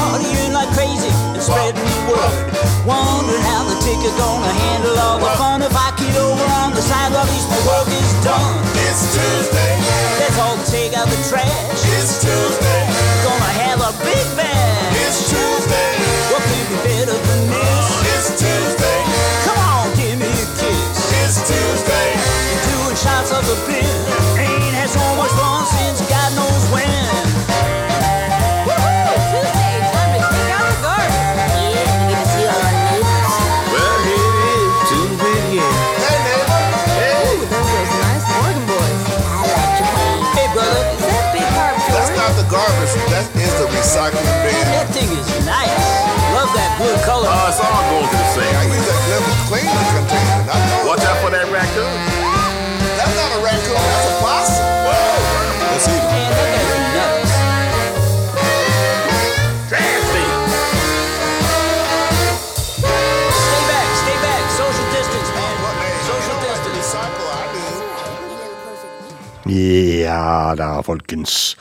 partying like crazy and spreading the word. Wondering how the ticker gonna handle all the fun if I get over on the sidewalk. At least work is done. It's Tuesday. Let's all take out the trash. It's Tuesday. Gonna have a big bash. It's Tuesday. What could be better than this? It's Tuesday. Come on, give me a kiss. It's Tuesday. And doing shots of the beer. us all going to the. I use that clean the container. Not Watch out for that raccoon. That's not a raccoon. That's a possum. Whoa. Let's eat oh, it. Ja da, folkens.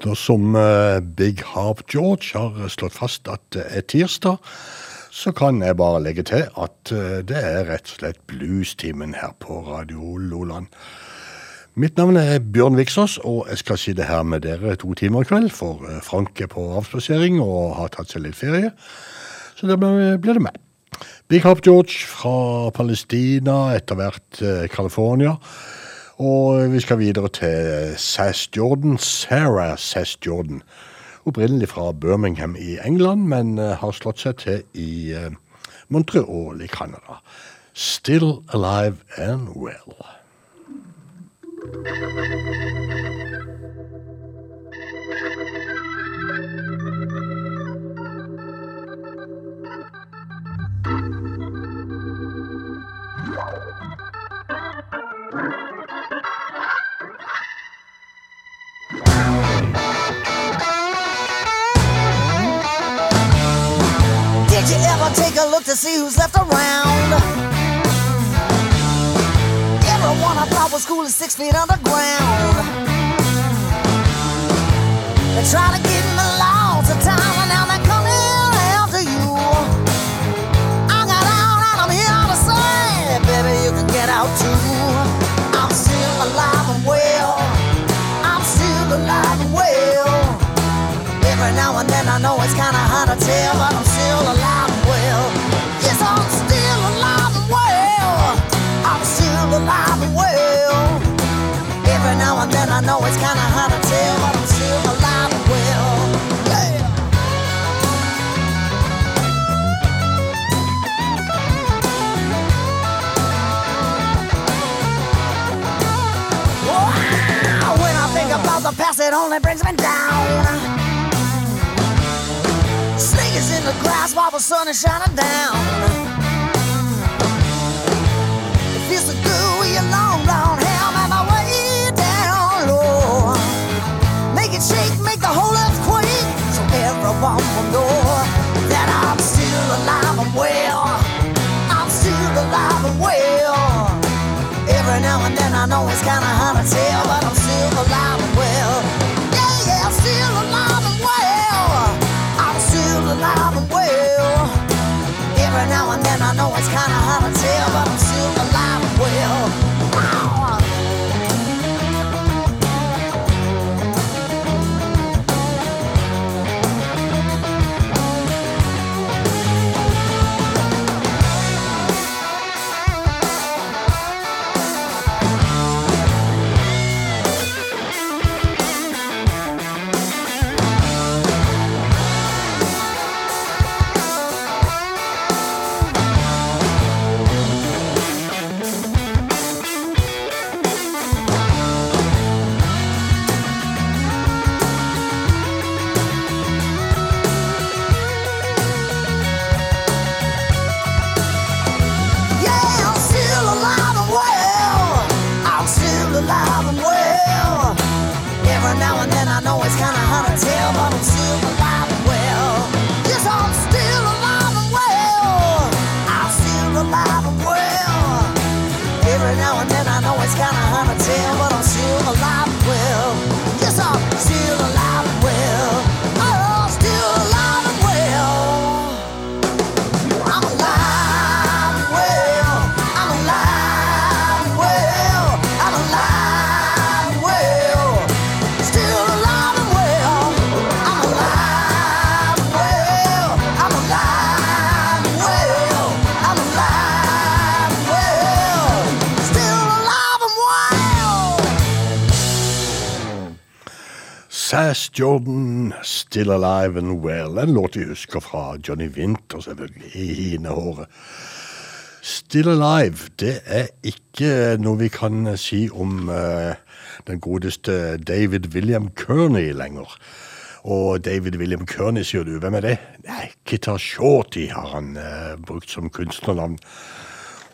Da som eh, Big Harp George har eh, slått fast at det er tirsdag så kan jeg bare legge til at eh, det er rett og slett bluestimen her på Radio Loland. Mitt navn er Bjørn Viksås, og jeg skal sitte her med dere to timer i kveld, for eh, Frank er på avspasering og har tatt seg litt ferie. Så da blir det meg. Big Hop George fra Palestina, etter hvert eh, California. Og vi skal videre til Sass Jordan, Sarah Sass Jordan opprinnelig fra Birmingham i England, men eh, har slått seg til i eh, Montreal i Canada. Still alive and well. Thank you. I'll take a look to see who's left around. Everyone I thought was cool is six feet underground. They try to get in the laws of time, and now they're coming after you. I got out, and I'm here to say, baby, you can get out too. I'm still alive and well. I'm still alive and well. Every now and then I know it's kinda hard to tell, but I'm still alive. It only brings me down. Sneakers in the grass while the sun is shining down. I'm still alive and well. I'm still alive and well. Every now and then I know it's kinda hard to tell, Jordan, 'Still Alive and Well'. En låt vi husker fra Johnny Winter, selvfølgelig, i hinehåret. 'Still Alive' det er ikke noe vi kan si om uh, den godeste David William Kearney lenger. Og David William Kearney, sier du. Hvem er det? Nei, Guitar Shorty har han uh, brukt som kunstnernavn.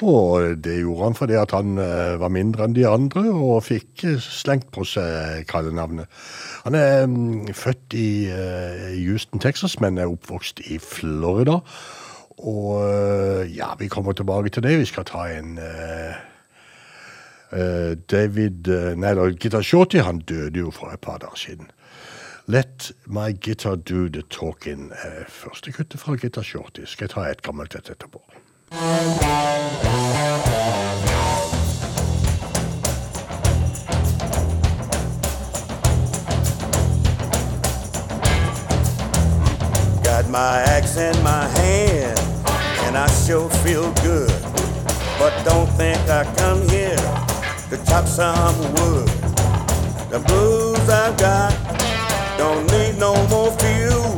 Og det gjorde han fordi at han eh, var mindre enn de andre og fikk eh, slengt på seg kallenavnet. Han er mm, født i eh, Houston, Texas, men er oppvokst i Florida. Og ja, vi kommer tilbake til det. Vi skal ta en David Nei, da, Gitar Shorty han døde jo for et par dager siden. Let my guitar do the talking. Første kuttet fra Gitar Shorty. Skal jeg ta et gammelt et etterpå. Got my axe in my hand, and I sure feel good. But don't think I come here to chop some wood. The blues I've got don't need no more fuel.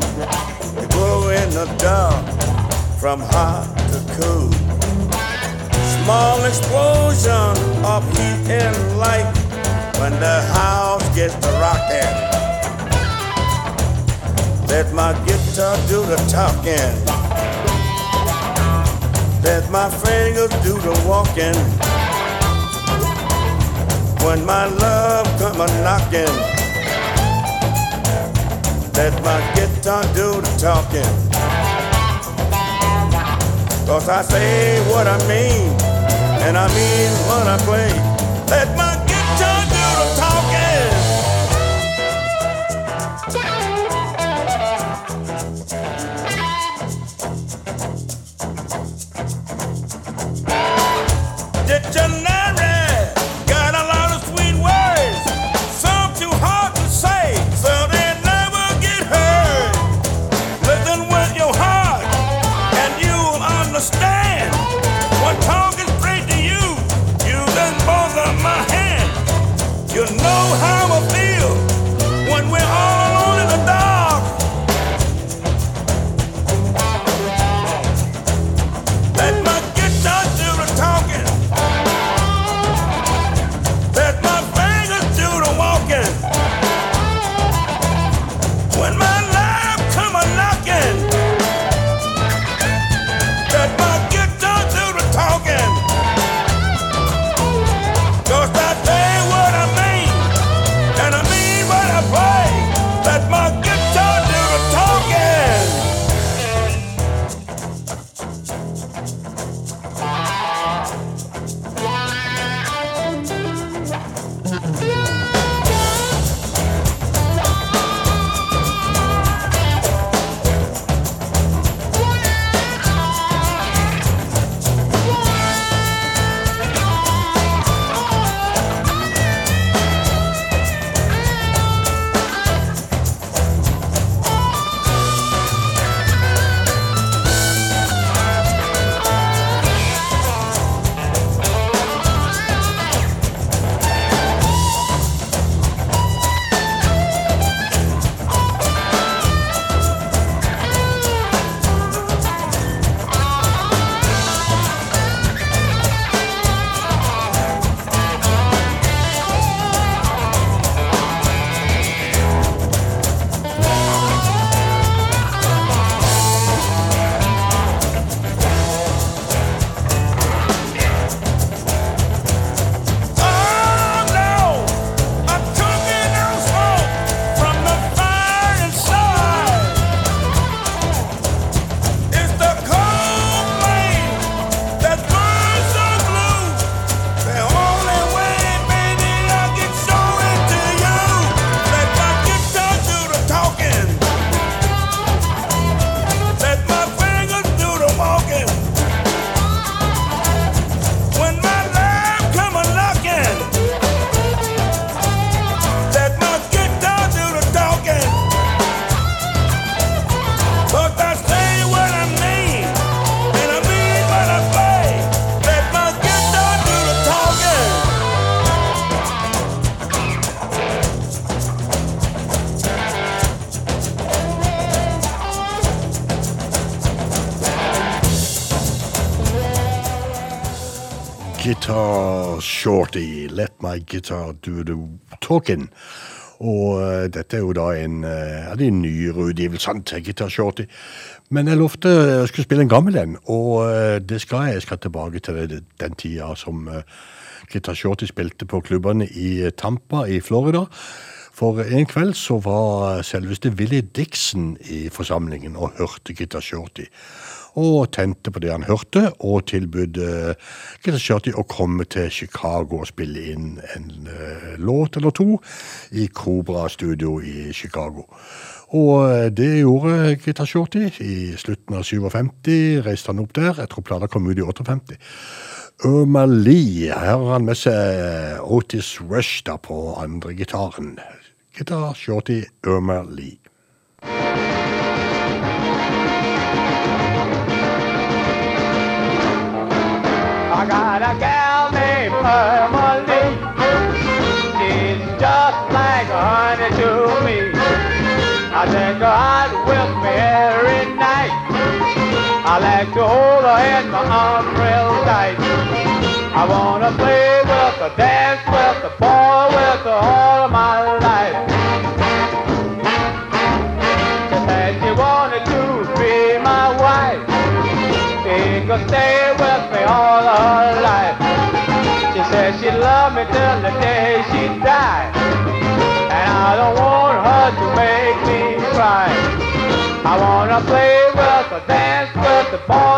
They glow in the dark from hot cool. Small explosion of heat and light when the house gets to rocking. Let my guitar do the talking. Let my fingers do the walking. When my love come a knocking. Let my guitar do the talking. Cause I say what I mean, and I mean what I play. Let my Guitar Do Talking. Og uh, dette er jo da en uh, av de nyere utgivelsene til Guitar Shorty. Men jeg lovte jeg skulle spille en gammel en, og uh, det skal jeg. Jeg skal tilbake til det, den tida som eh, Guitar Shorty spilte på klubbene i Tampa i Florida. For en kveld så var selveste Willie Dixon i forsamlingen og hørte Guitar Shorty. Og tente på det han hørte, og tilbød uh, Guitar Shorty å komme til Chicago og spille inn en eh, låt eller to i Cobra Studio i Chicago. Og eh, det gjorde Guitar Shorty i slutten av 57. Reiste han opp der. Jeg tror plata kom ut i 58. Irma Lee. Her har han med seg Otis Rush da på andre gitaren. Guitar Shorty Irma Lee. I got a gal named Lee. She's just like honey to me. I take her out with me every night. I like to hold her in my arms real tight. I wanna play with her, dance with her, boy with her all of my life. I wanna play with her, dance with the boys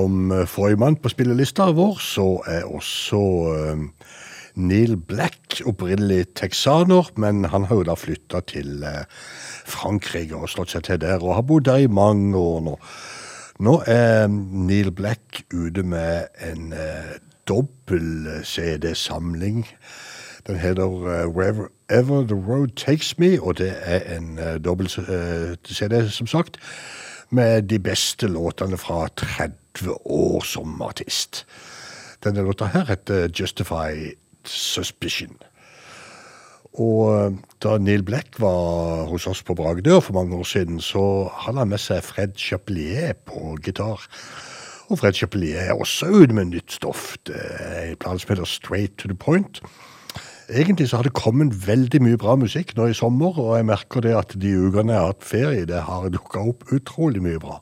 Som eh, forrige på spillelista vår, så er også eh, Neil Black, opprinnelig texaner, men han har jo da flytta til eh, Frankrike og slått seg til der, og har bodd der i mange år nå. Nå er Neil Black ute med en eh, dobbel CD-samling. Den heter uh, Wherever The Road Takes Me, og det er en uh, dobbel uh, CD, som sagt, med de beste låtene fra 30 år som artist. Denne låta her heter Justified Suspicion. Og eh, da Neil Black var hos oss på Bragdør for mange år siden, så hadde han med seg Fred Chapelier på gitar. Og Fred Chapelier er også ute med nytt stoff. Det er heter Straight to the Point. Egentlig så har det kommet veldig mye bra musikk nå i sommer, og jeg merker det at de ukene jeg har hatt ferie, det har dukka opp utrolig mye bra.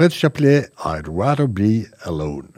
Fred Chapelier, I'd rather be alone.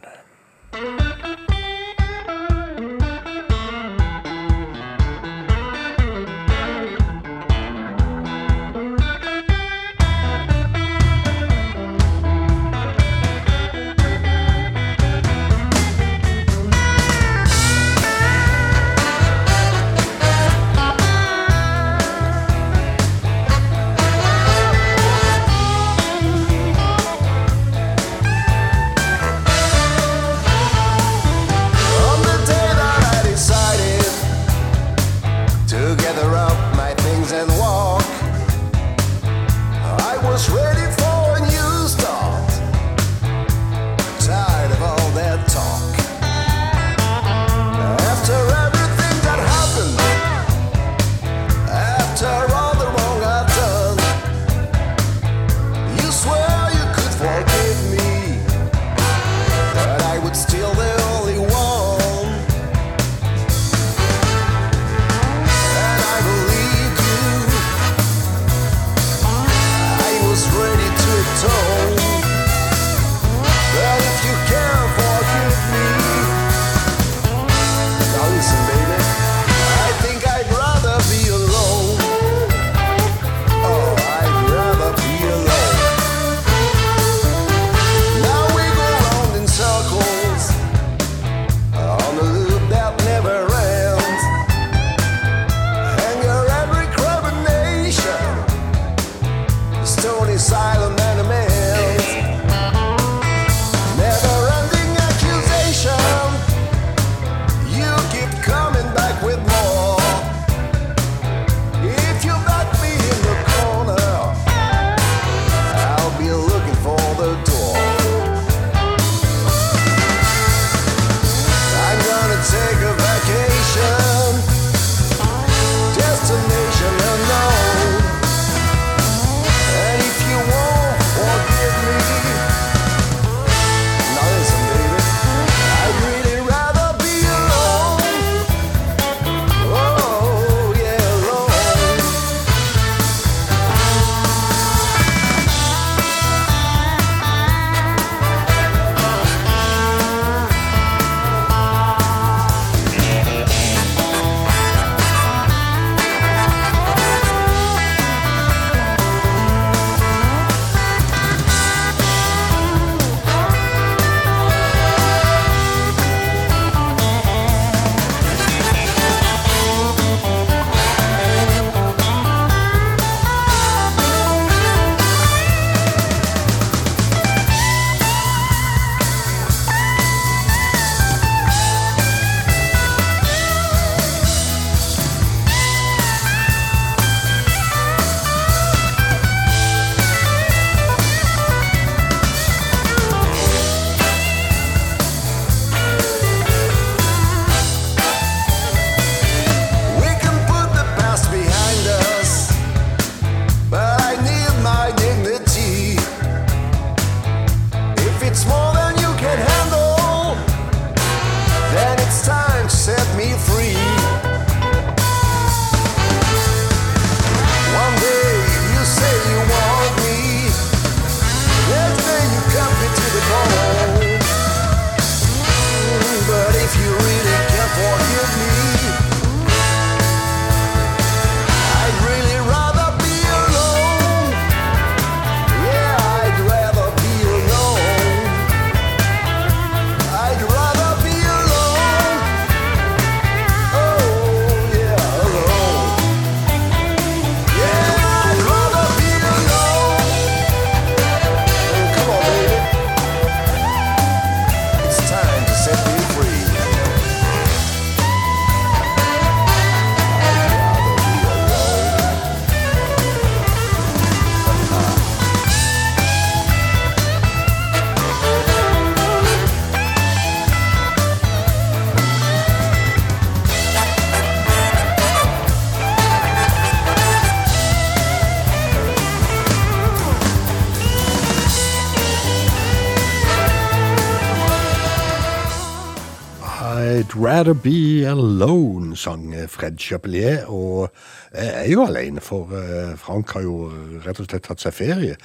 I'd be alone, sang Fred Chapelier. Og jeg er jo alene, for eh, Frank har jo rett og slett tatt seg ferie.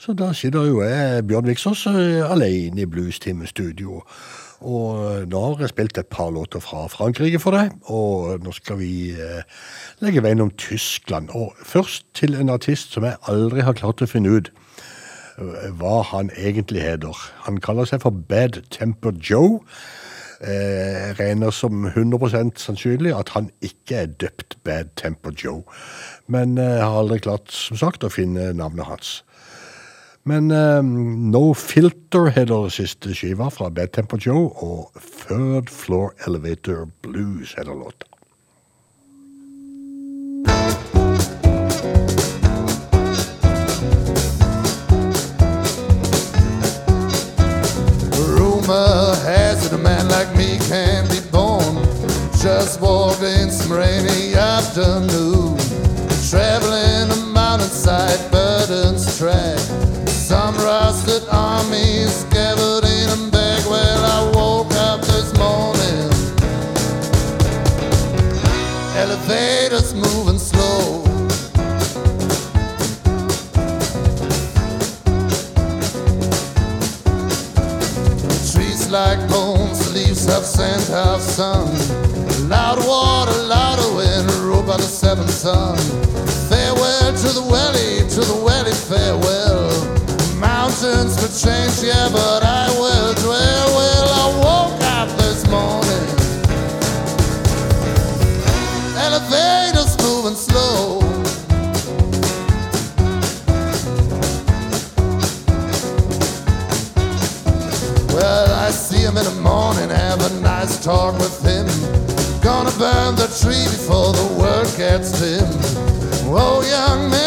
Så da sitter jo jeg, Bjørn Viksås, eh, alene i Bluestime Studio. Og nå har jeg spilt et par låter fra Frankrike for deg, og nå skal vi eh, legge veien om Tyskland. Og først til en artist som jeg aldri har klart å finne ut hva han egentlig heter. Han kaller seg for Bad Temper Joe. Eh, regner som 100% sannsynlig at han ikke er døpt Bad Temper Joe. Men eh, har aldri klart, som sagt, å finne navnet hans. Men eh, No Filter heter siste skiva fra Bad Temper Joe, og Third Floor Elevator Blues heter låta. Rumor afternoon. Traveling a mountainside, burdens track. Some rusted armies gathered in a bag. Well, I woke up this morning. Elevators moving slow. Trees like bones, leaves half sand, half sun. Loud water, louder wind, ruled by the seventh sun. Farewell to the welly, to the welly, farewell. Mountains could change, yeah, but I will dwell. Well, I woke up this morning. Elevators moving slow. Well, I see him in the morning, have a nice talk with tree before the world gets dim. Oh, young man,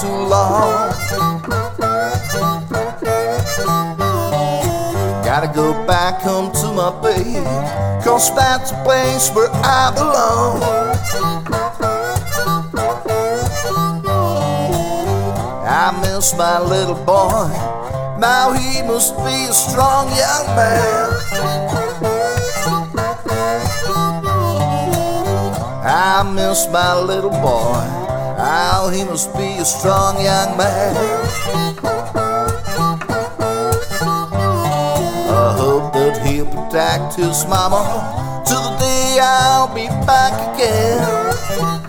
too long. Gotta go back home to my baby, cause that's the place where I belong. I miss my little boy, now he must be a strong young man. I miss my little boy, now he must be a strong young man. I hope that he'll protect his mama till the day I'll be back again.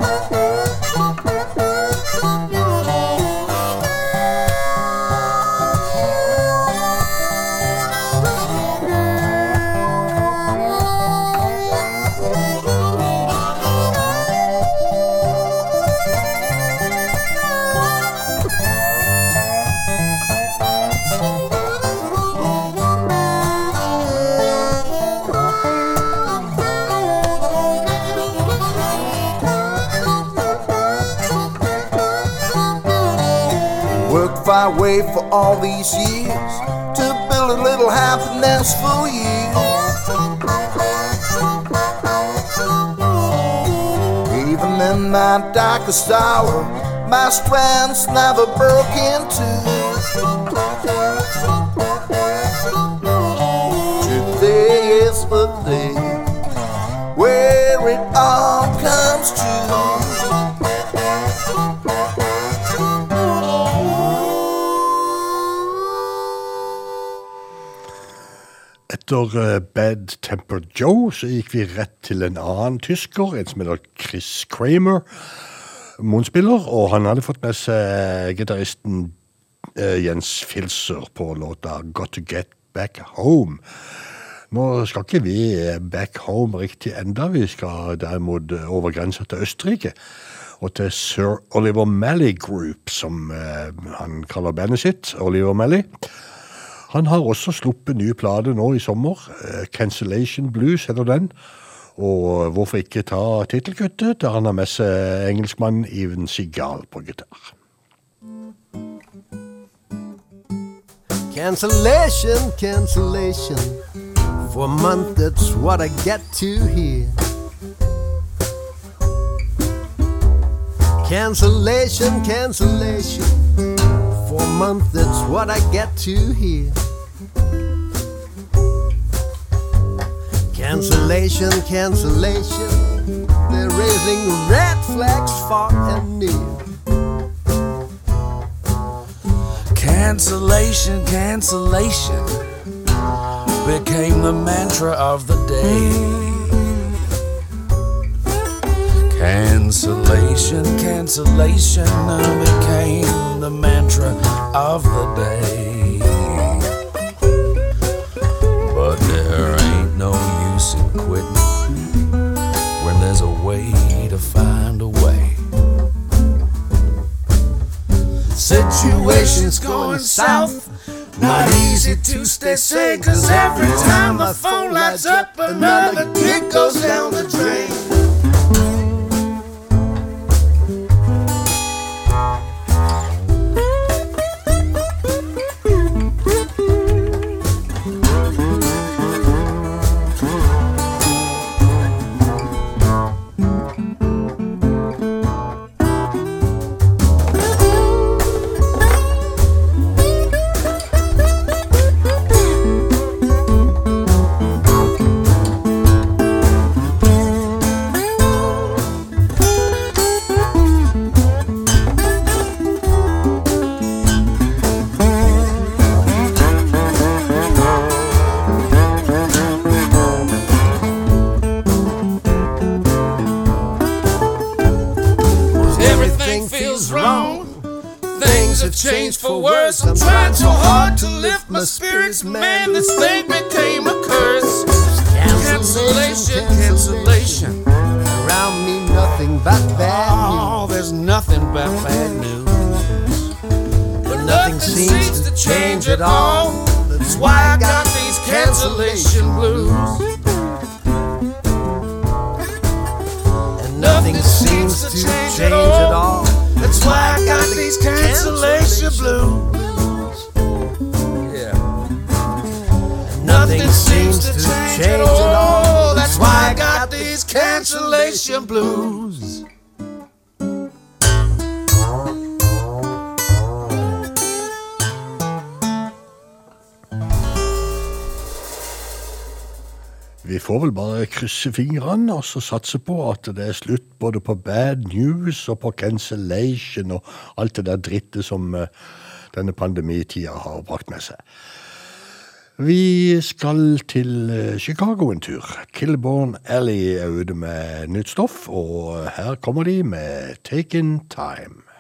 For all these years to build a little happiness for you. Even in my darkest hour, my strength's never broke into. Today Etter eh, Bad Tempered Joe så gikk vi rett til en annen tysker, en som heter Chris Kramer, munnspiller, og han hadde fått med seg gitaristen eh, Jens Filser på låta Got To Get Back Home. Nå skal ikke vi eh, back home riktig enda, vi skal derimot over grensa til Østerrike. Og til Sir Oliver Malley Group, som han kaller bandet sitt, Oliver Malley. Han har også sluppet nye plater nå i sommer. eh, Cancellation Blues heter den. Og hvorfor ikke ta tittelkuttet, der han har med seg engelskmannen Even Seagal på gitar. Cancellation, cancellation. For a month, that's what I get to hear. Cancellation, cancellation. Month, that's what I get to hear. Cancellation, cancellation. They're raising red flags far and near. Cancellation, cancellation became the mantra of the day. Cancellation, cancellation uh, became the mantra of the day. But there ain't no use in quitting when there's a way to find a way. Situations going south. Not easy to stay sane, cause every time the phone lights up, another kid goes down the drain. Nothing seems to change at all. That's why I got these cancellation blues. Vi får vel bare krysse fingrene og så satse på at det er slutt både på bad news og på cancellation og alt det der drittet som eh, denne pandemitida har brakt med seg. Vi skal til eh, Chicago en tur. Kilborn Alley er ute med nytt stoff, og her kommer de med Taken Time.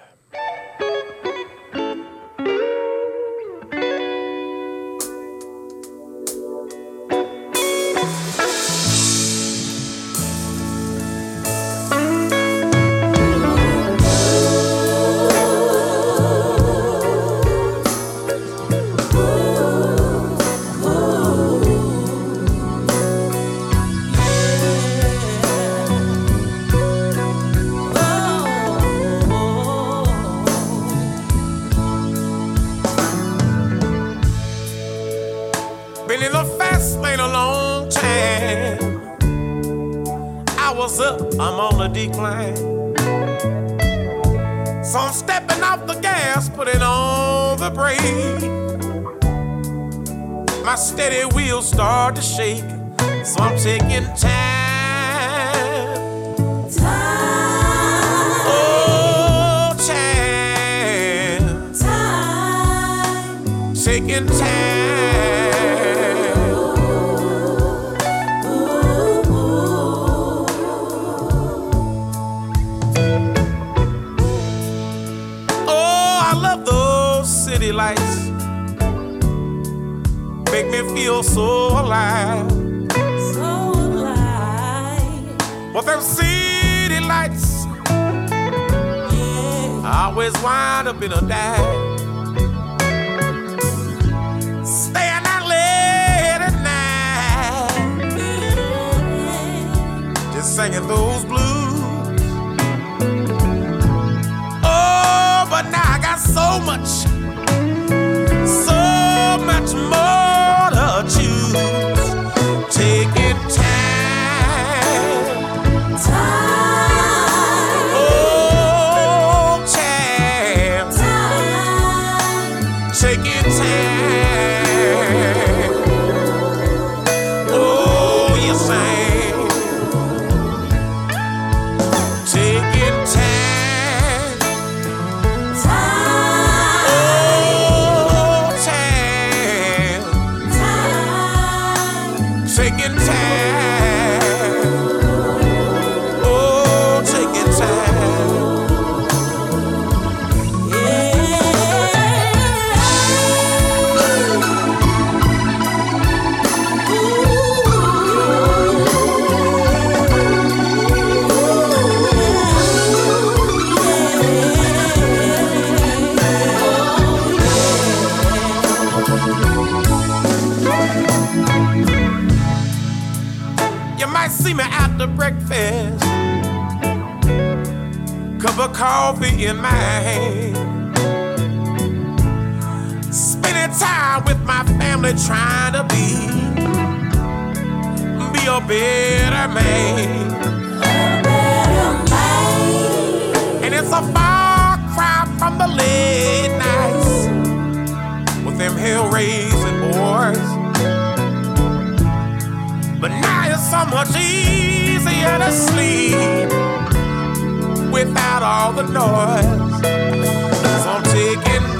Start to shake, so I'm taking time. Time. Oh, time. time. Taking time. Feel so alive. So alive. But them city lights, I always wind up in a dive. Staying out late at night, just singing those blues. Oh, but now I got so much, coffee in my hand. Spending time with my family trying to be be a better man. And it's a far cry from the late nights with them hell raising boys. But now it's so much easier to sleep without all the noise. So I'm taking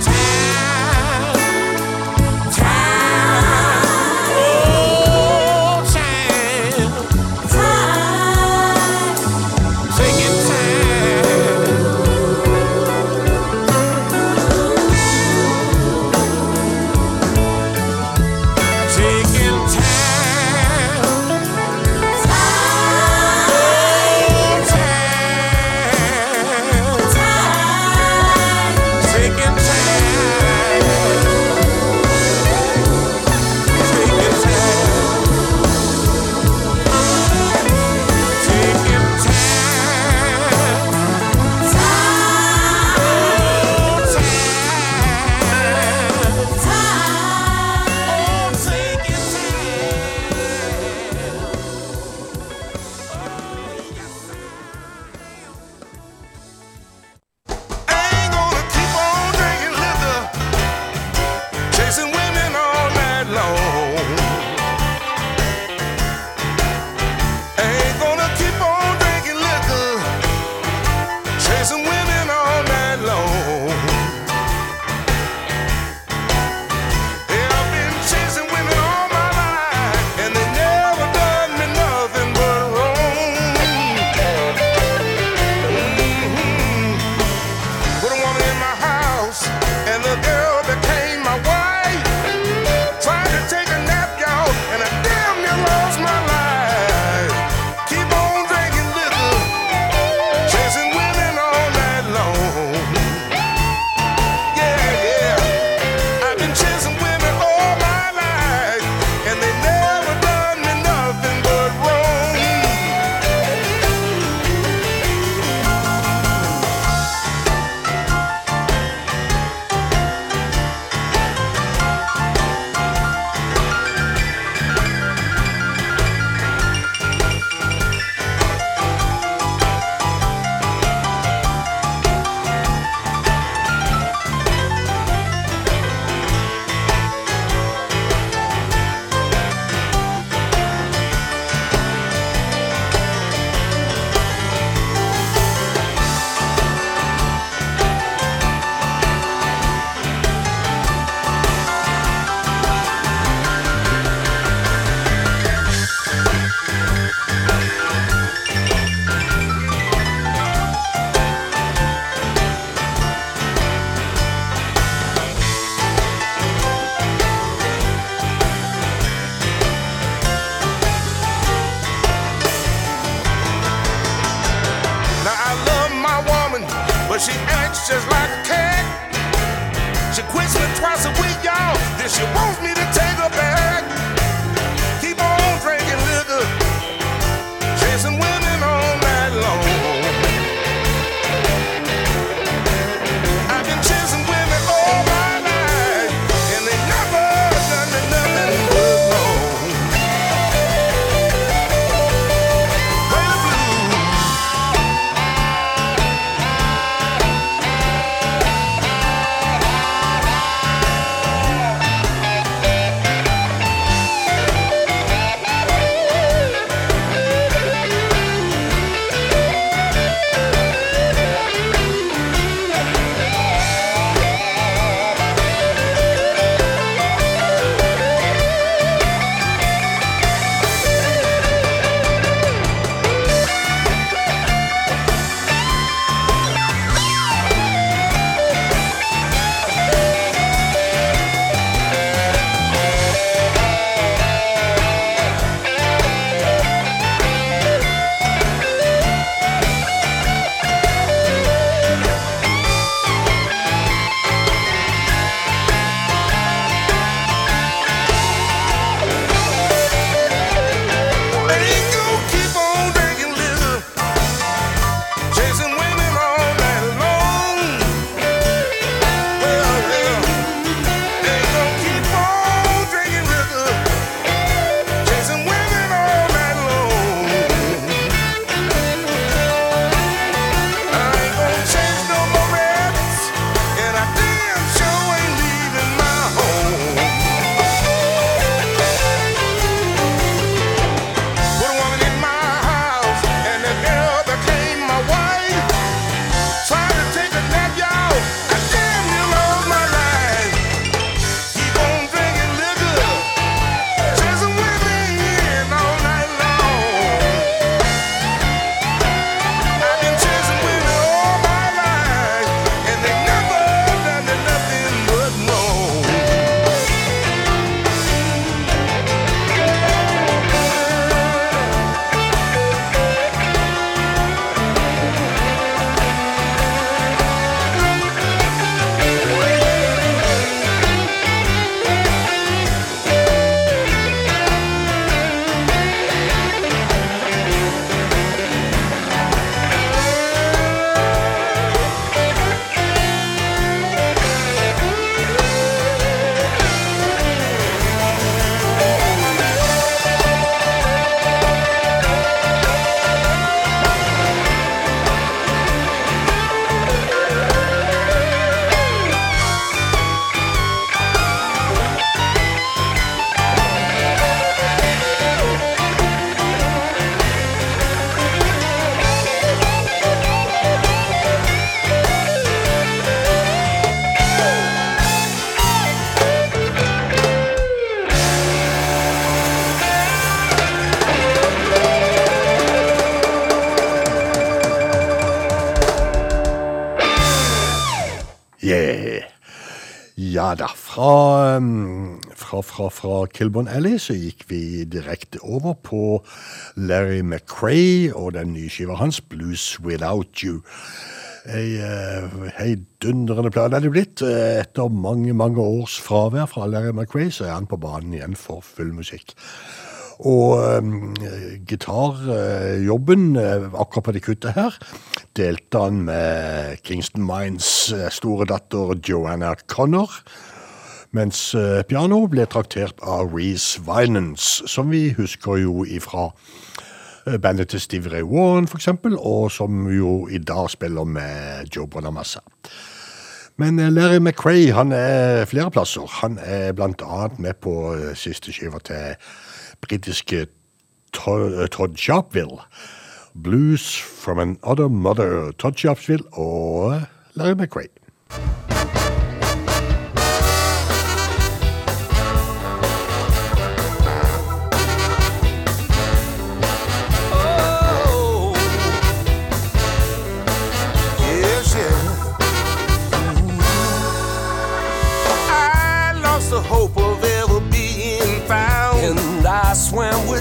fra, fra, Kilburn Alley så gikk vi direkte over på Larry McRae og den nye skiva hans, Blues Without You. Ei uh, heidundrende plate er det blitt. Eh, Etter mange, mange års fravær fra Larry McRae så er han på banen igjen for full musikk. Og um, gitarjobben uh, akkurat på det kuttet her delte han med Kingston Mines store datter Joanna Connor. Mens uh, piano ble traktert av Reece Vinance, som vi husker jo ifra uh, bandet til Steve Ray Warren, eksempel, og som jo i dag spiller med Joe Bonamassa. Men eh, Larry McRae han er flere plasser. Han er annet med på eh, siste skiva til britiske Todd, Sharpville. Blues from Another Mother. Todd Sharpsville og Larry McRae.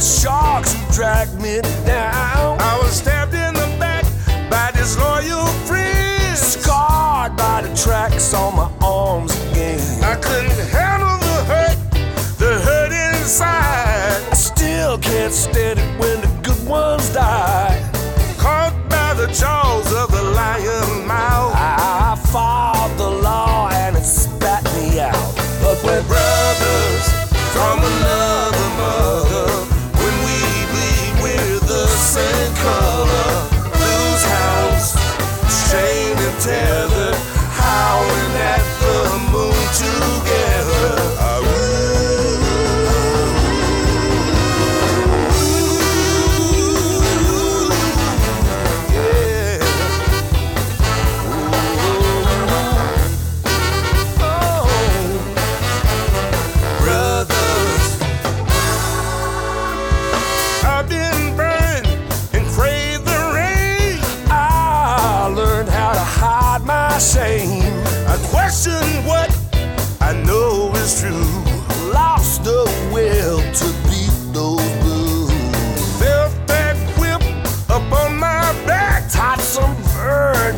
the sharks who dragged me down. I was stabbed in the back by disloyal friends, scarred by the tracks on my arms again. I couldn't handle the hurt, the hurt inside. I still can't stand it when the good ones die. Caught by the jaws of the lion mouth, I, I.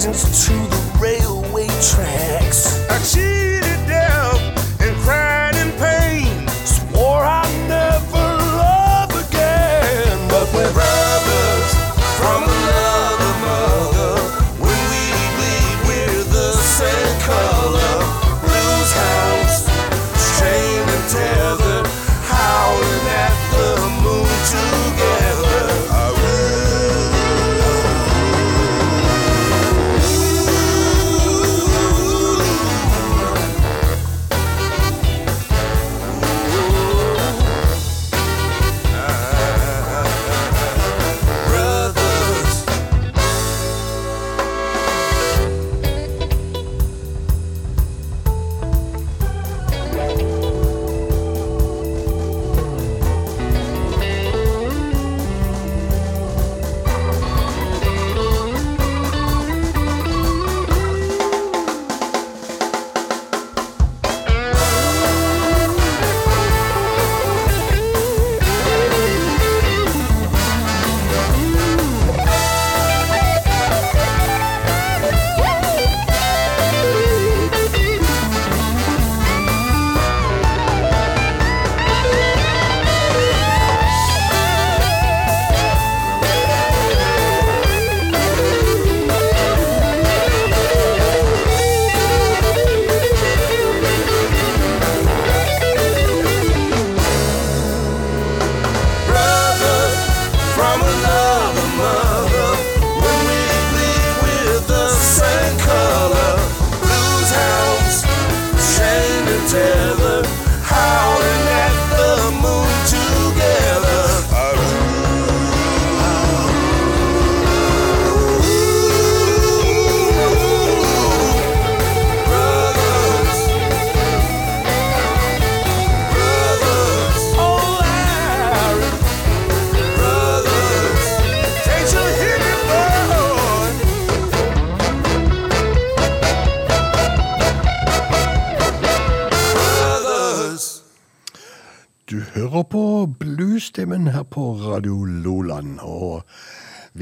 to the railway tracks.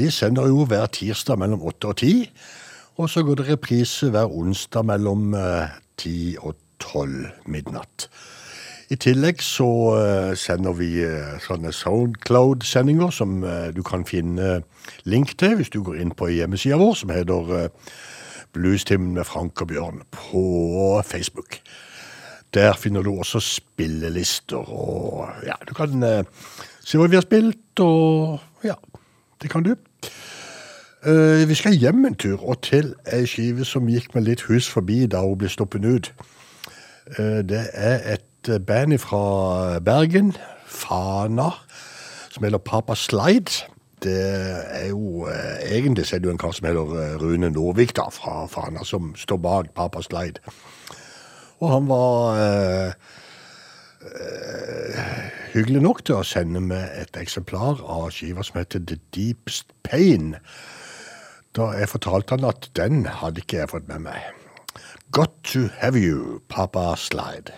Vi sender jo hver tirsdag mellom 8 og 10, og så går det reprise hver onsdag mellom ti 10 og 12 midnatt. I tillegg så eh, sender vi eh, sånne Soundcloud-sendinger som eh, du kan finne link til hvis du går inn på hjemmesida vår, som heter eh, Bluestimen med Frank og Bjørn på Facebook. Der finner du også spillelister, og ja, du kan eh, se hva vi har spilt, og ja, det kan du. Eh, vi skal hjem en tur, og til ei skive som gikk med litt hus forbi da hun ble stoppet ut. Uh, det er et band fra Bergen, Fana, som heter Papa Slide. Det er jo uh, Egentlig så er det jo en kar som heter Rune Norvik fra Fana, som står bak Papa Slide. Og han var hyggelig nok til å sende meg et eksemplar av skiva som heter The Deepest Pain. Da jeg fortalte han at den hadde ikke jeg fått med meg. Got to have you, Papa Slide.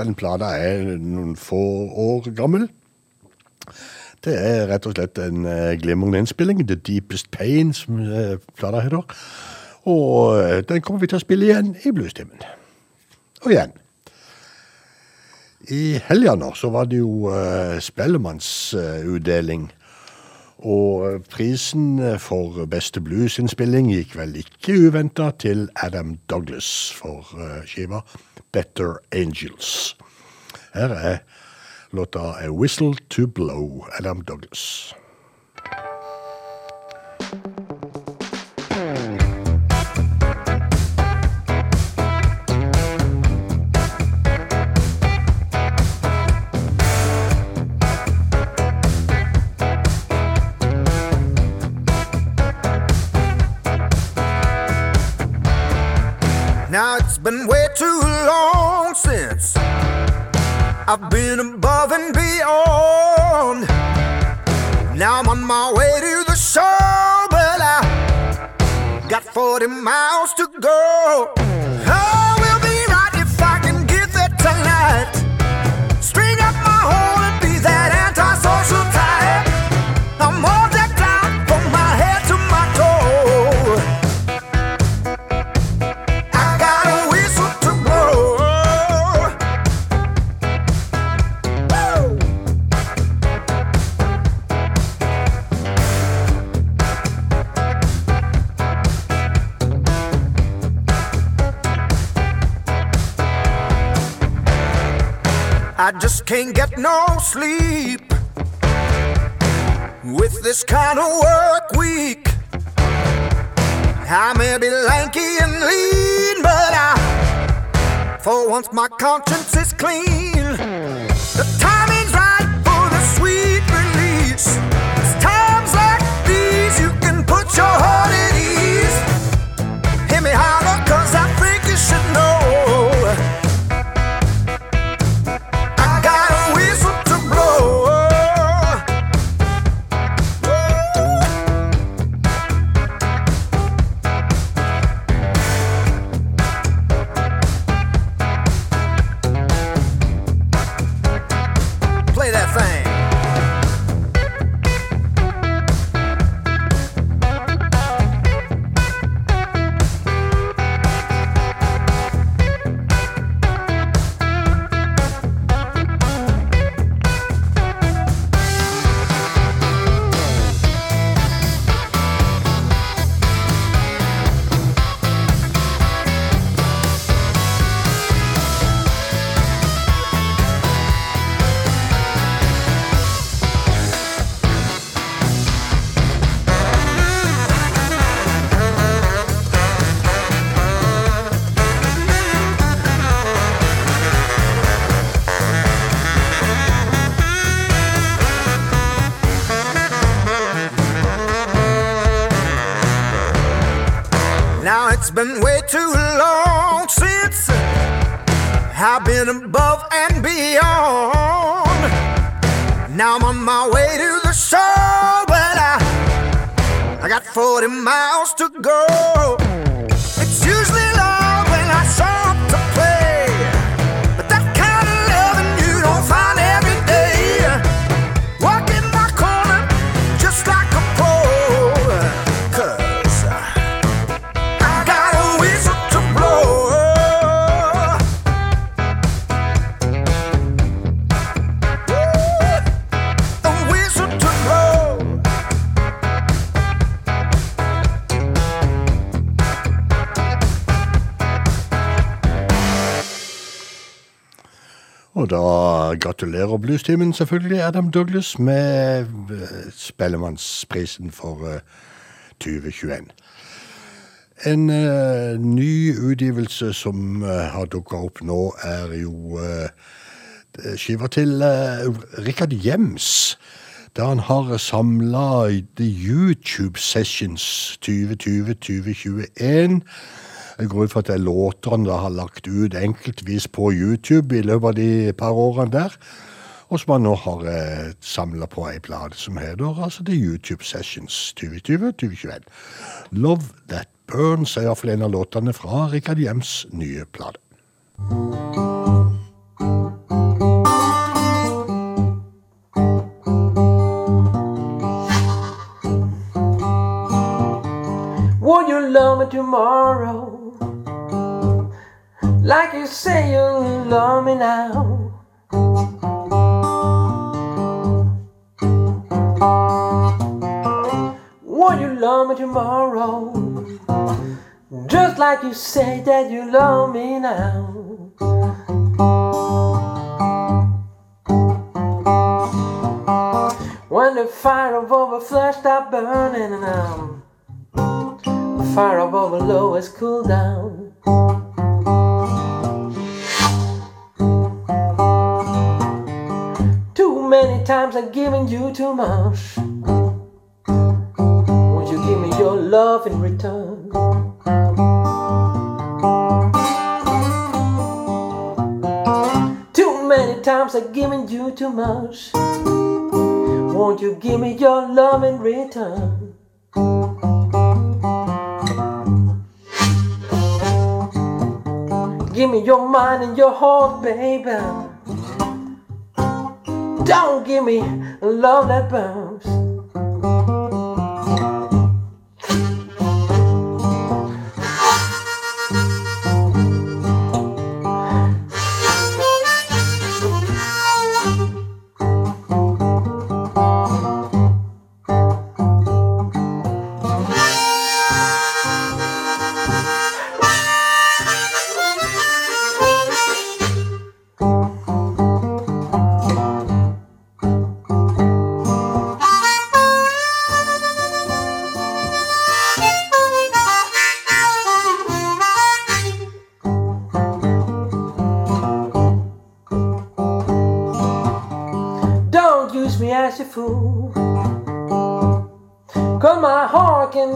Den plata er noen få år gammel. Det er rett og slett en eh, glimrende innspilling. The Deepest Pain, som eh, plata heter. Og eh, den kommer vi til å spille igjen i Bluestimen. Og igjen. I helga nå så var det jo Spellemannsutdeling. Og prisen for beste bluesinnspilling gikk vel ikke uventa til Adam Douglas for skiva Better Angels. Her er låta A Whistle to Blow, Adam Douglas. Now been way too long since I've been above and beyond. Now I'm on my way to the shore, but I got 40 miles to go. I I just can't get no sleep with this kind of work week. I may be lanky and lean, but I, for once, my conscience is clean. The timing's right for the sweet release. It's times like these you can put your heart at ease. Hear me holler, it's been way too long since I've been above and beyond. Now I'm on my way to the shore, but I, I got 40 miles to go. Og da gratulerer Bluestimen selvfølgelig Adam Douglas med eh, Spellemannsprisen for eh, 2021. En eh, ny utgivelse som eh, har dukka opp nå, er jo eh, skiva til Rikard Jems. Der han har samla The YouTube Sessions 2020-2021. Jeg går ut fra at det er låter han har lagt ut enkeltvis på YouTube i løpet av de par årene der. og som han nå har eh, samla på ei plate som heter altså The YouTube Sessions 2020-2021. Love That Burns er iallfall en av låtene fra Rikard Hjems nye plate. Would you love me tomorrow? Like you say you love me now. Would you love me tomorrow? Just like you say that you love me now. When the fire above a flesh stop burning and the fire above a low has cooled down. Many times I've given you too much. Won't you give me your love in return? Too many times I've given you too much. Won't you give me your love in return? Give me your mind and your heart, baby. Don't give me love that burns.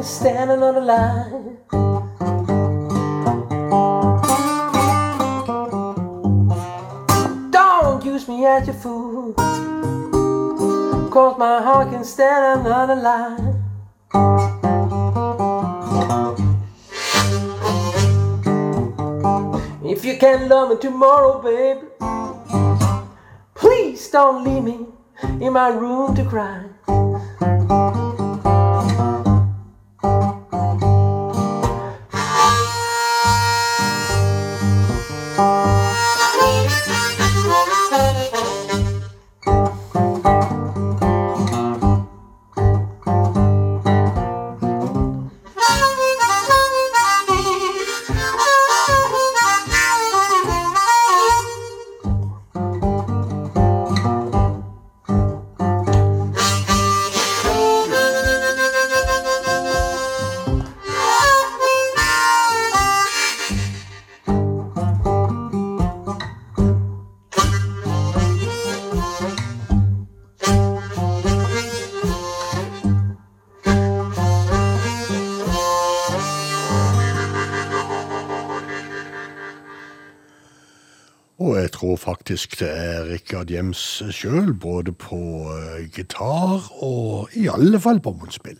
Heart on the line. Don't use me as a fool. Cause my heart can stand another lie. If you can't love me tomorrow, baby. Please don't leave me in my room to cry. Faktisk er Rikard Hjems sjøl, både på eh, gitar og i alle fall på munnspill.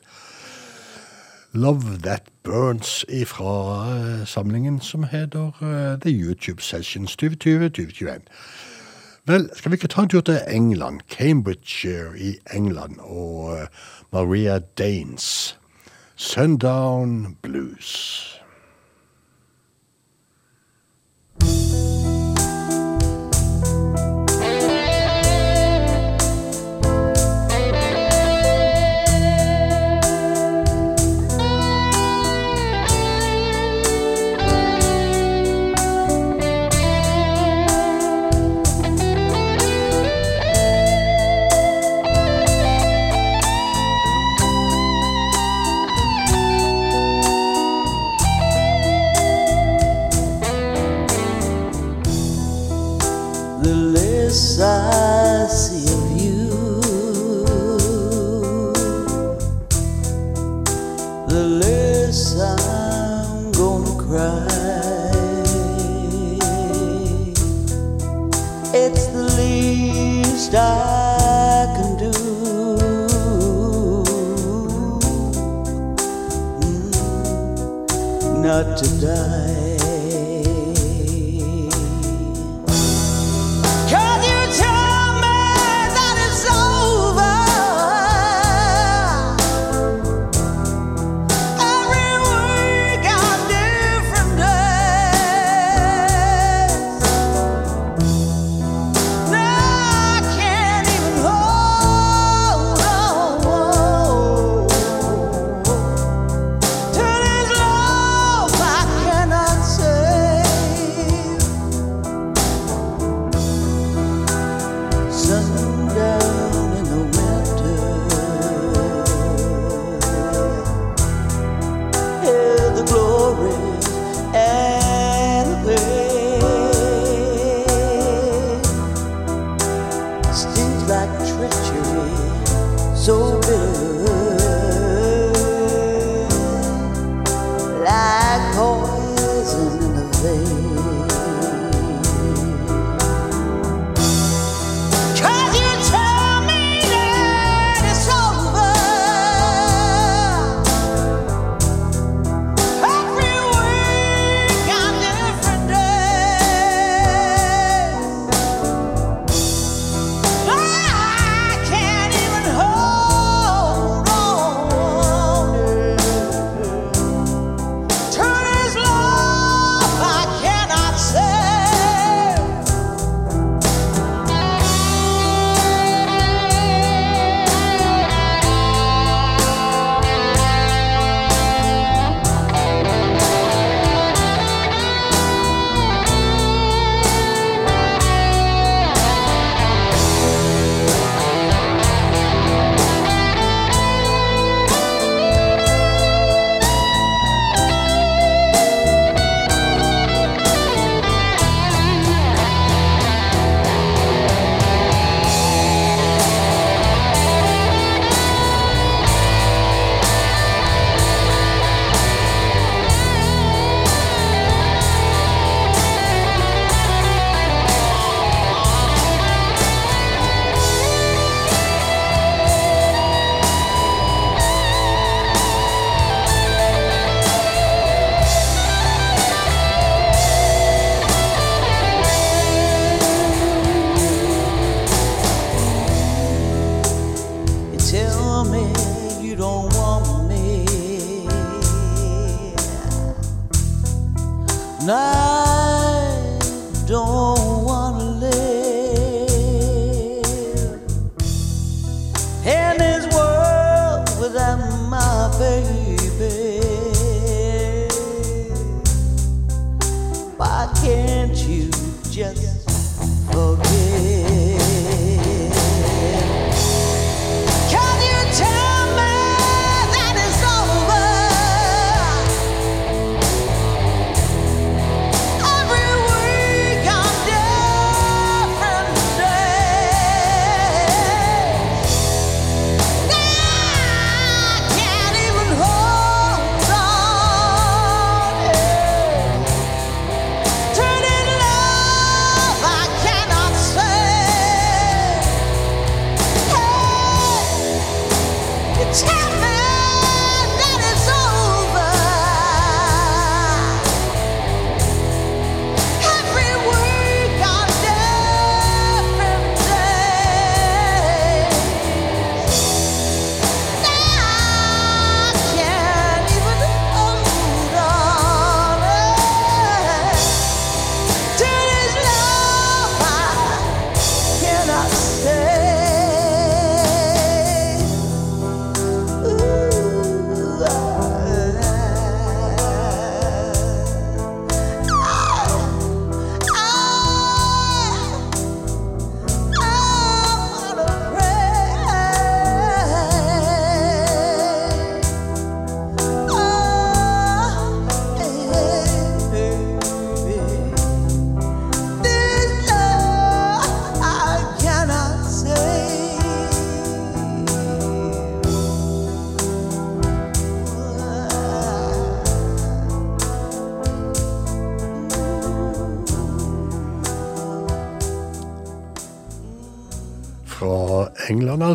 Love That Burns ifra eh, samlingen som heter eh, The YouTube Sessions 2020-2021. Vel, skal vi ikke ta en tur til England, Cambridgeshire i England, og Maria Danes, Sundown Blues. To die.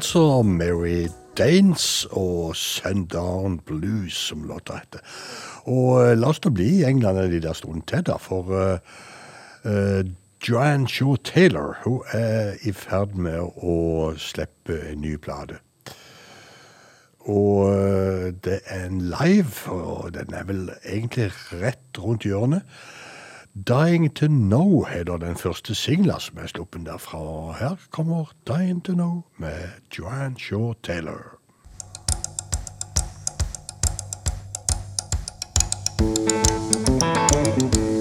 Altså. Mary Danes og Sundown Blues, som låta heter. Og eh, la oss da bli i England en liten stund til, da, for uh, uh, Joanne Shaw Taylor hun er i ferd med å slippe en ny plate. Og det er en live, og den er vel egentlig rett rundt hjørnet. Dying to Know heter den første singla som er sluppet derfra. Her kommer Dying to Know med Joanne Shaw Taylor. Can't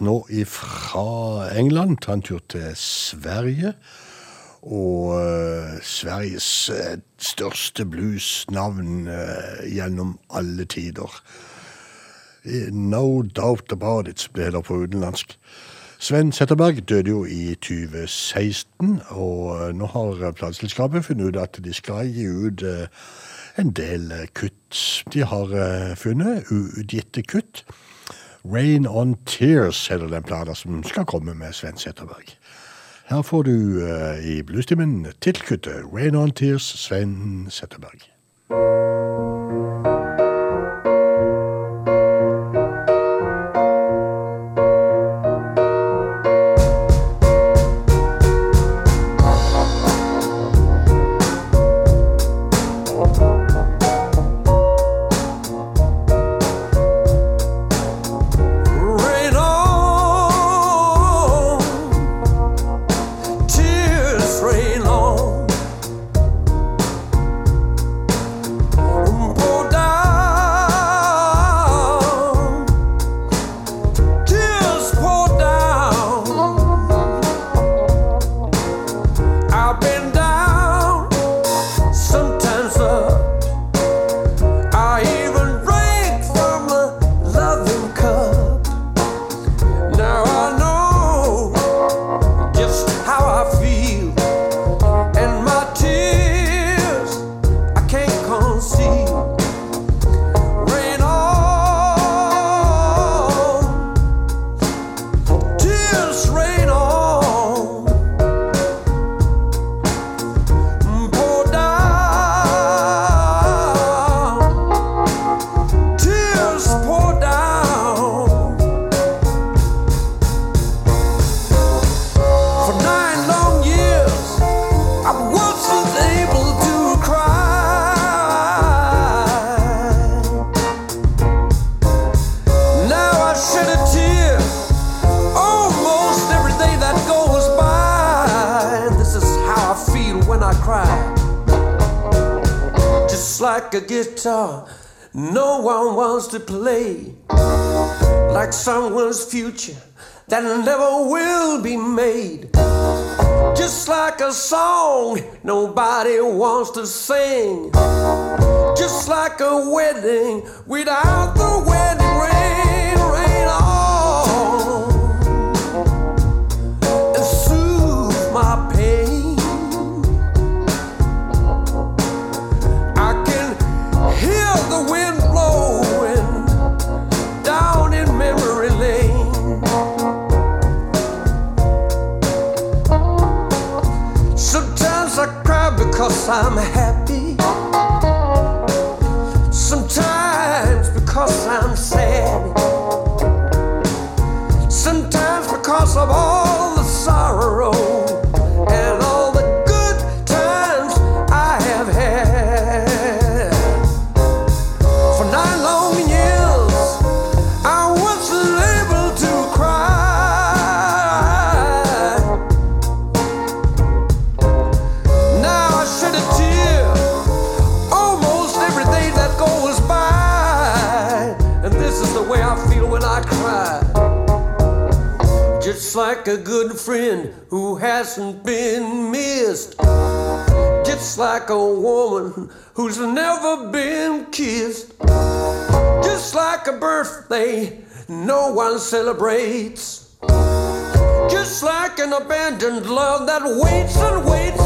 nå ifra England ta en tur til Sverige. Og uh, Sveriges uh, største bluesnavn uh, gjennom alle tider. No doubt about it, som det på utenlandsk. Sven Setterberg døde jo i 2016, og nå har plateselskapet funnet ut at de skal gi ut en del kutt. De har funnet uutgitte kutt. Rain on Tears heter den plata som skal komme med Sven Setterberg. Her får du uh, i bluestimen tittelkuttet Rain on Tears, Sven Zetterberg. to sing. Just like a wedding without the celebrates. Just like an abandoned love that waits and waits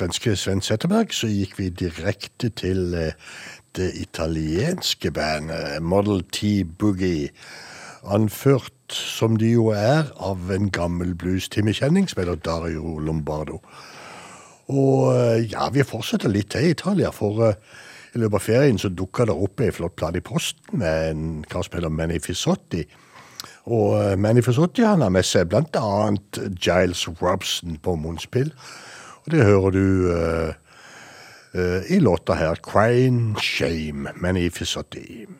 svenske Sven Zetterberg, så gikk vi direkte til eh, det italienske bandet Model T Boogie. Anført, som de jo er, av en gammel blues-timekjenning som heter Dario Lombardo. Og eh, ja, vi fortsetter litt til Italia, for uh, i løpet av ferien så dukka det opp ei flott plate i posten med en kar som heter Manifisotti. Og uh, Manifisotti han har med seg bl.a. Giles Robson på munnspill. Og det hører du uh, uh, i låta her, 'Crane Shame', med Nifis 70.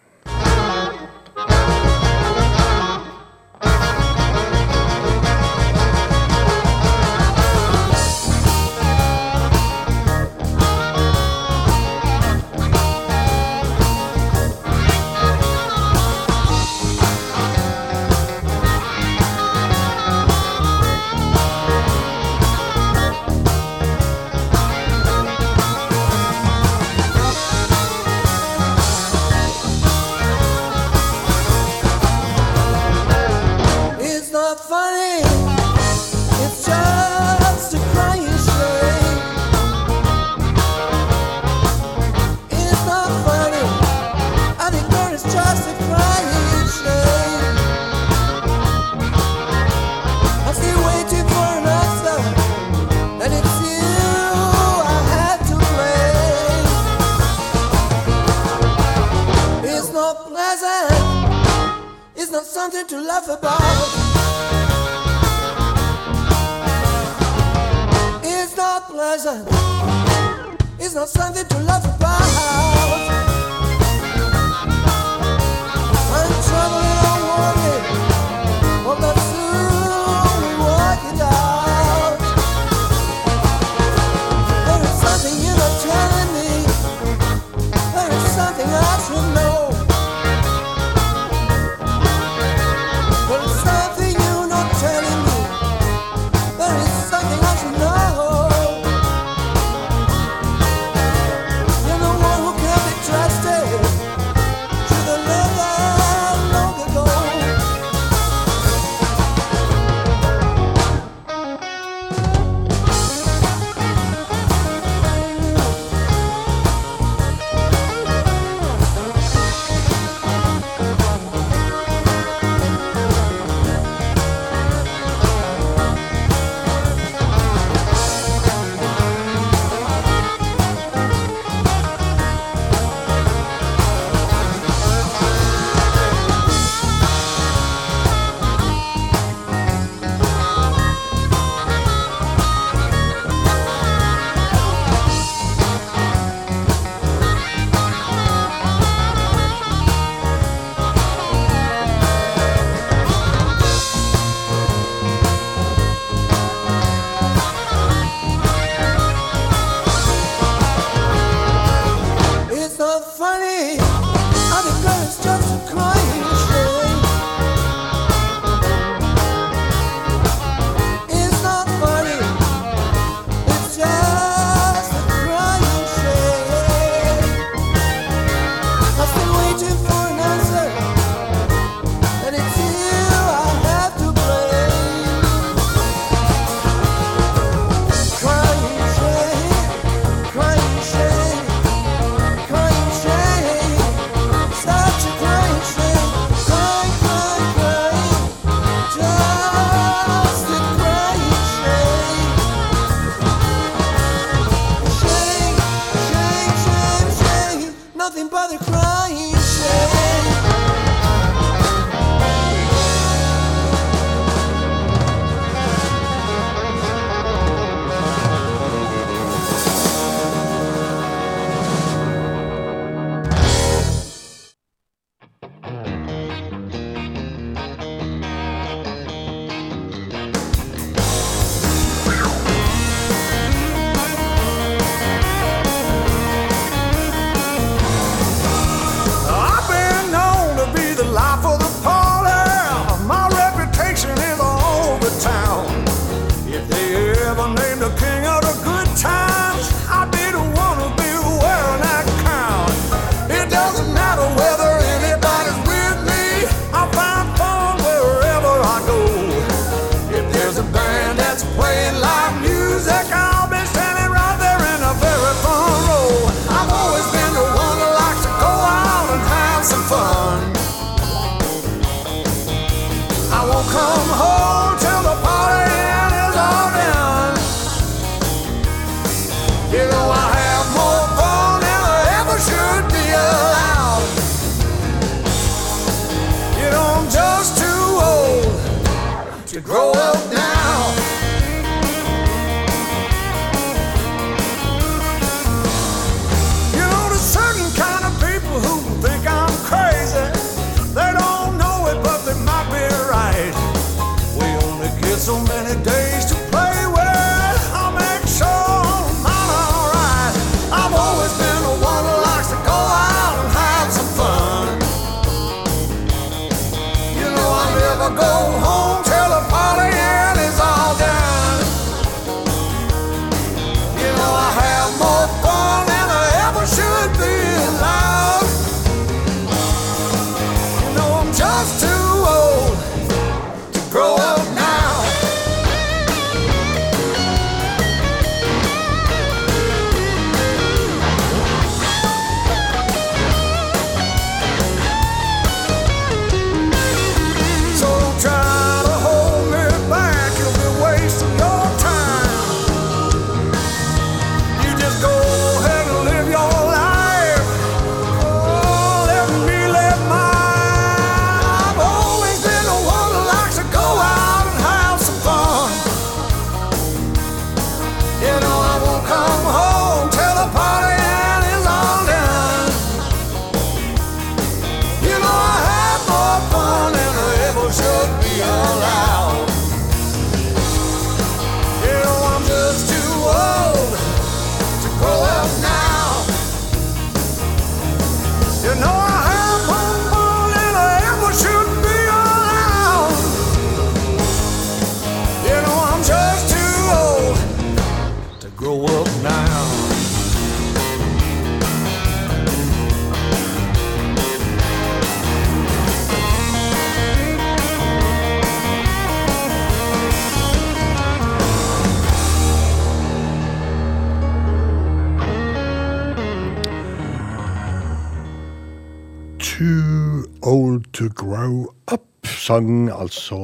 sang altså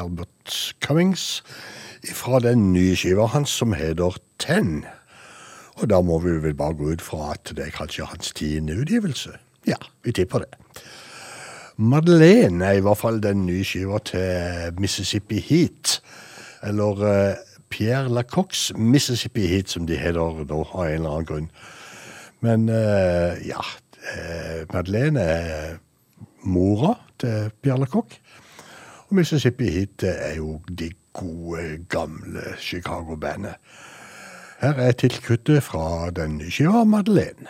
Albert Cummings fra den nye skiva hans som heter Ten. Og da må vi vel bare gå ut fra at det er kanskje hans tiende utgivelse. Ja, vi tipper det. Madeleine er i hvert fall den nye skiva til Mississippi Heat. Eller eh, Pierre Lacox Mississippi Heat, som de heter nå, av en eller annen grunn. Men eh, ja, eh, Madeleine er mora til Pierre Lacoque. Og Mississippi Heat er jo de gode, gamle Chicago-bandet. Her er tilkuttet fra den nye skiva Madeleine.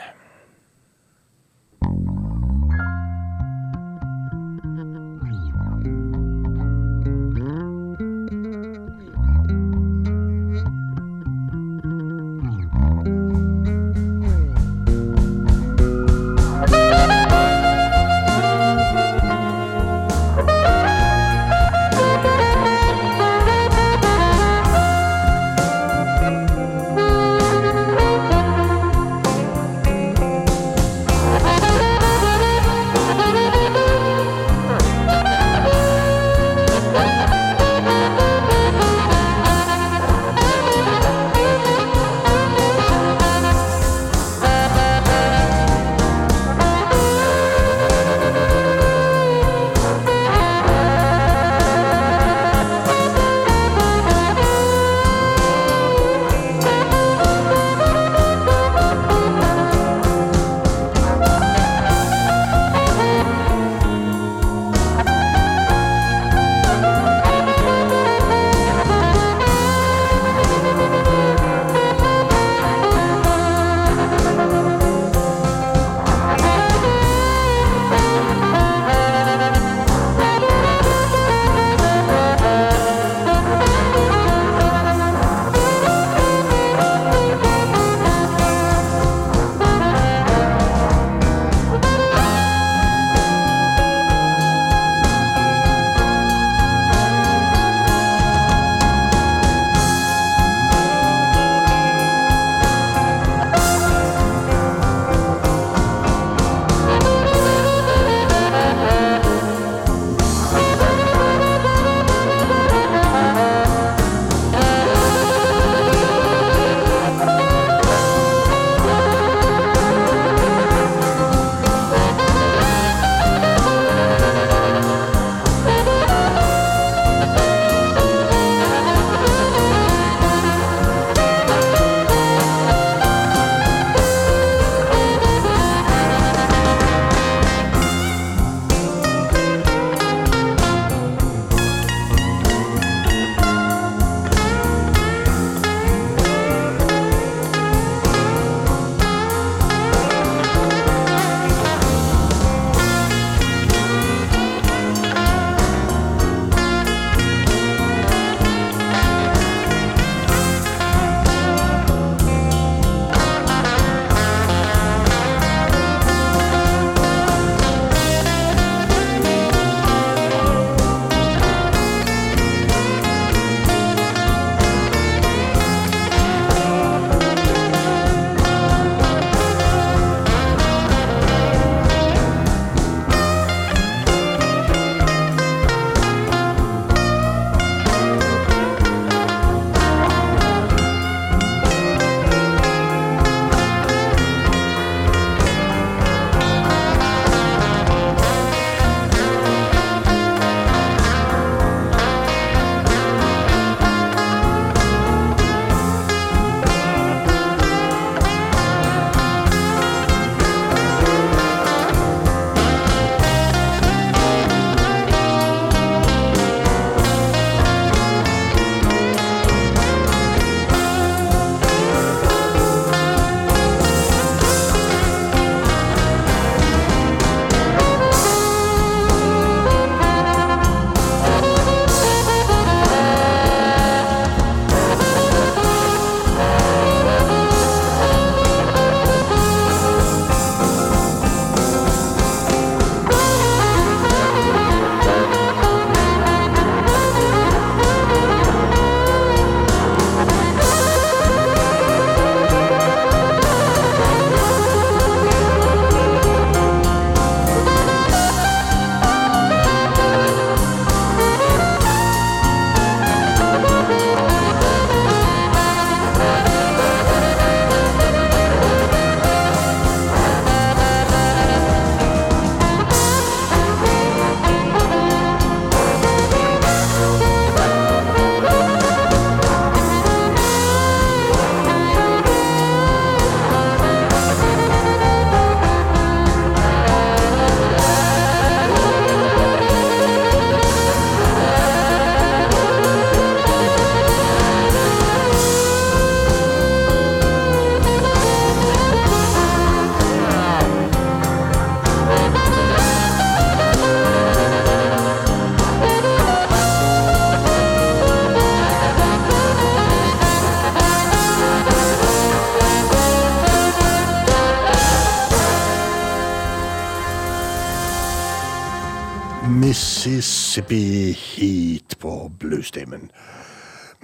Mississippi Heat på bluestimen.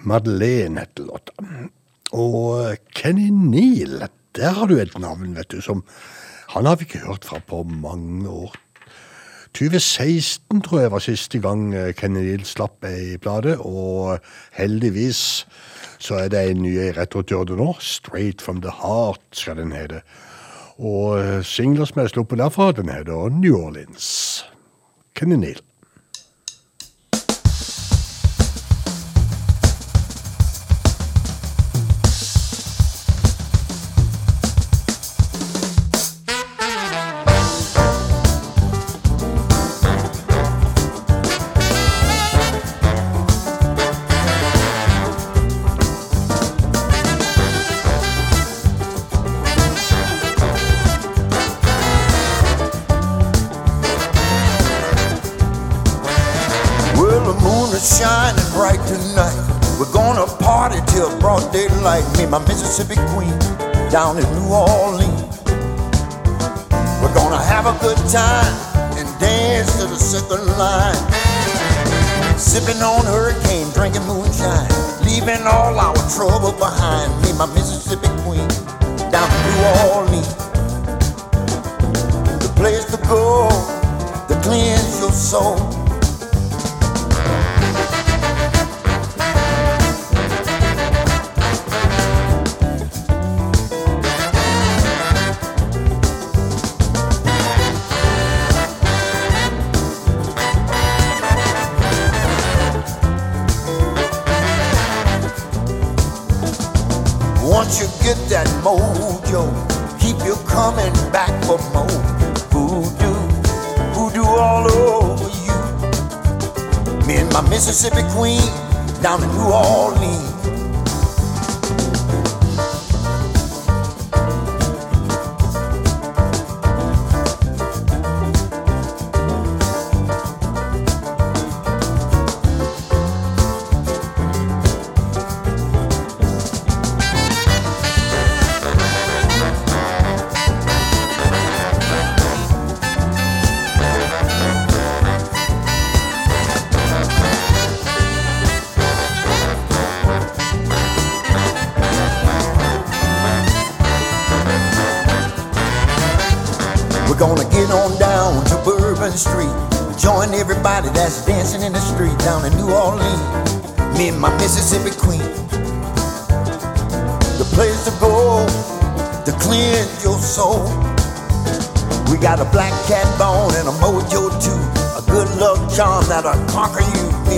Madeleine heter låta. Og Kenny Neal, der har du et navn, vet du, som Han har vi ikke hørt fra på mange år. 2016 tror jeg var siste gang eh, Kenny Neal slapp ei plate, og heldigvis så er det en ny i retrotjordet nå. 'Straight From The Heart' skal den hete. Og eh, singler som er sluppet derfra, den heter New Orleans. Kenny Neal. Mississippi queen down in New Orleans. We're gonna have a good time and dance to the second line. Sipping on hurricane, drinking moonshine, leaving all our trouble behind. Me my Mississippi queen down in New Orleans. The place to go to cleanse your soul. Mississippi queen down in New Orleans.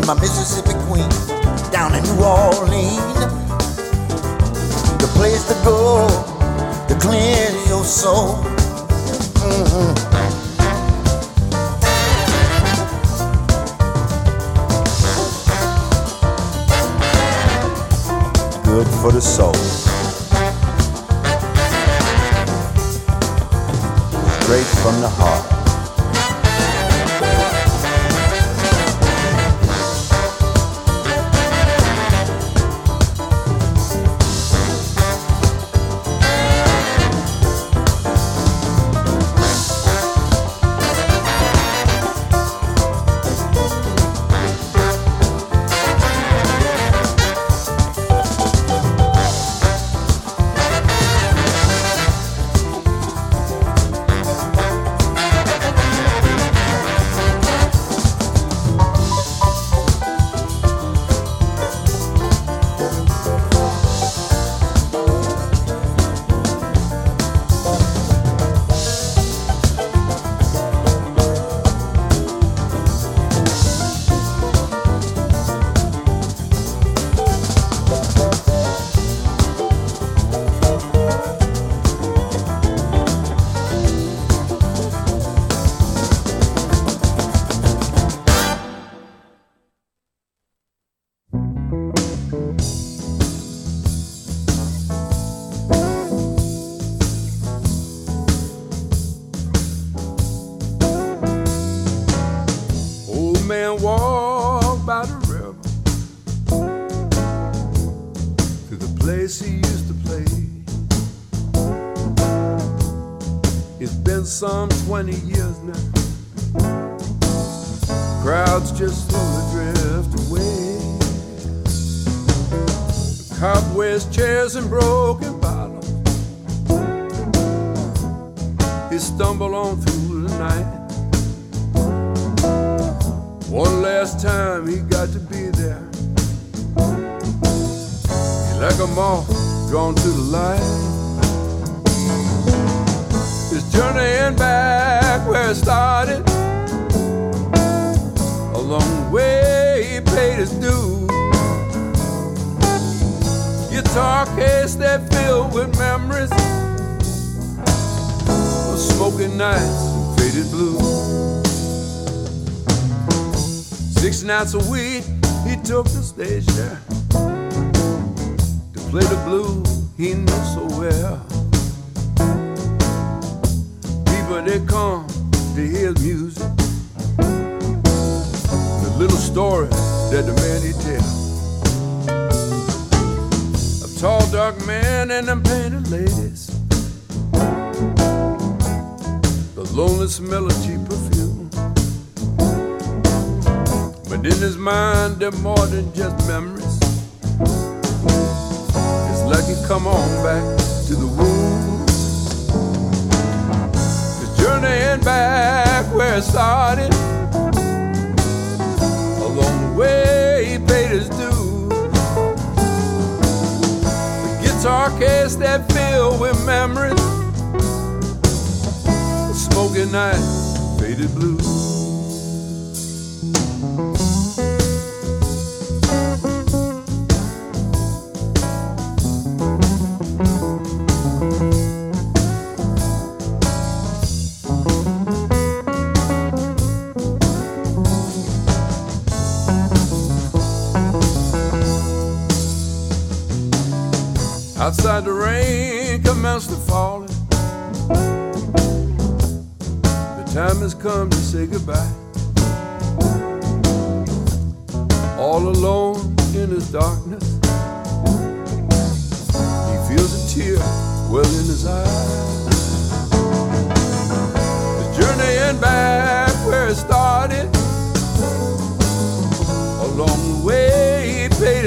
My Mississippi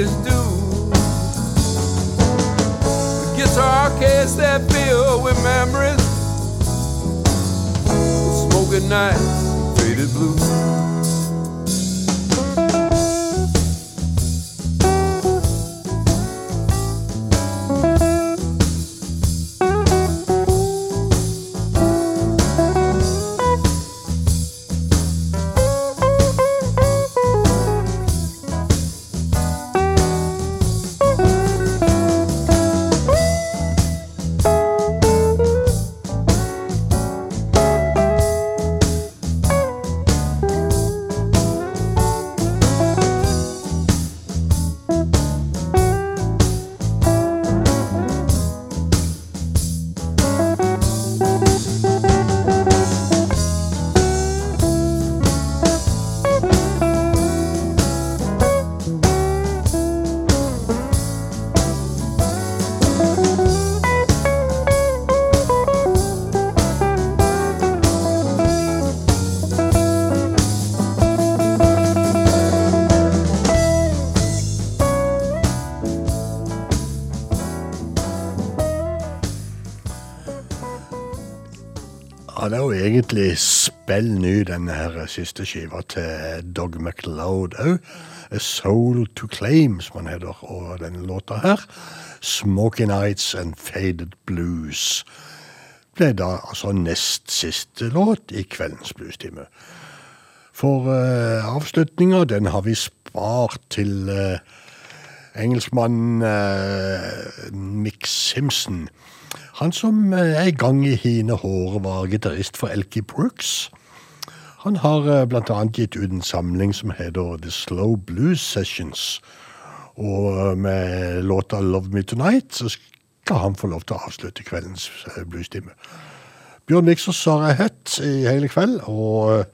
way, he paid his dues guitar case that filled with memories. Smoking nights, egentlig spill ny, denne her siste skiva til Dog MacLeod òg. A Soul to Claim, som han heter, og denne låta her. Smoky Nights and Faded Blues. Ble da altså nest siste låt i kveldens bluestime. For uh, avslutninga, den har vi spart til uh, engelskmannen uh, Mick Simpson. Han som en er i gang i hine håret, var gitarist for Elkie Brooks. Han har bl.a. blant annet gitt ut en samling som heter The Slow Blues Sessions. Og eh, med låta Love Me Tonight så skal han få lov til å avslutte kveldens eh, bluestime. Bjørn Viksås har jeg hett i hele kveld, og eh,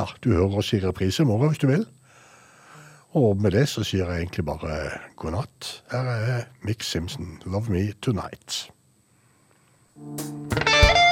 ja, du hører oss i reprise i morgen hvis du vil. Og med det så sier jeg egentlig bare god natt. Her er Mick Simpson, Love Me Tonight. Thank you.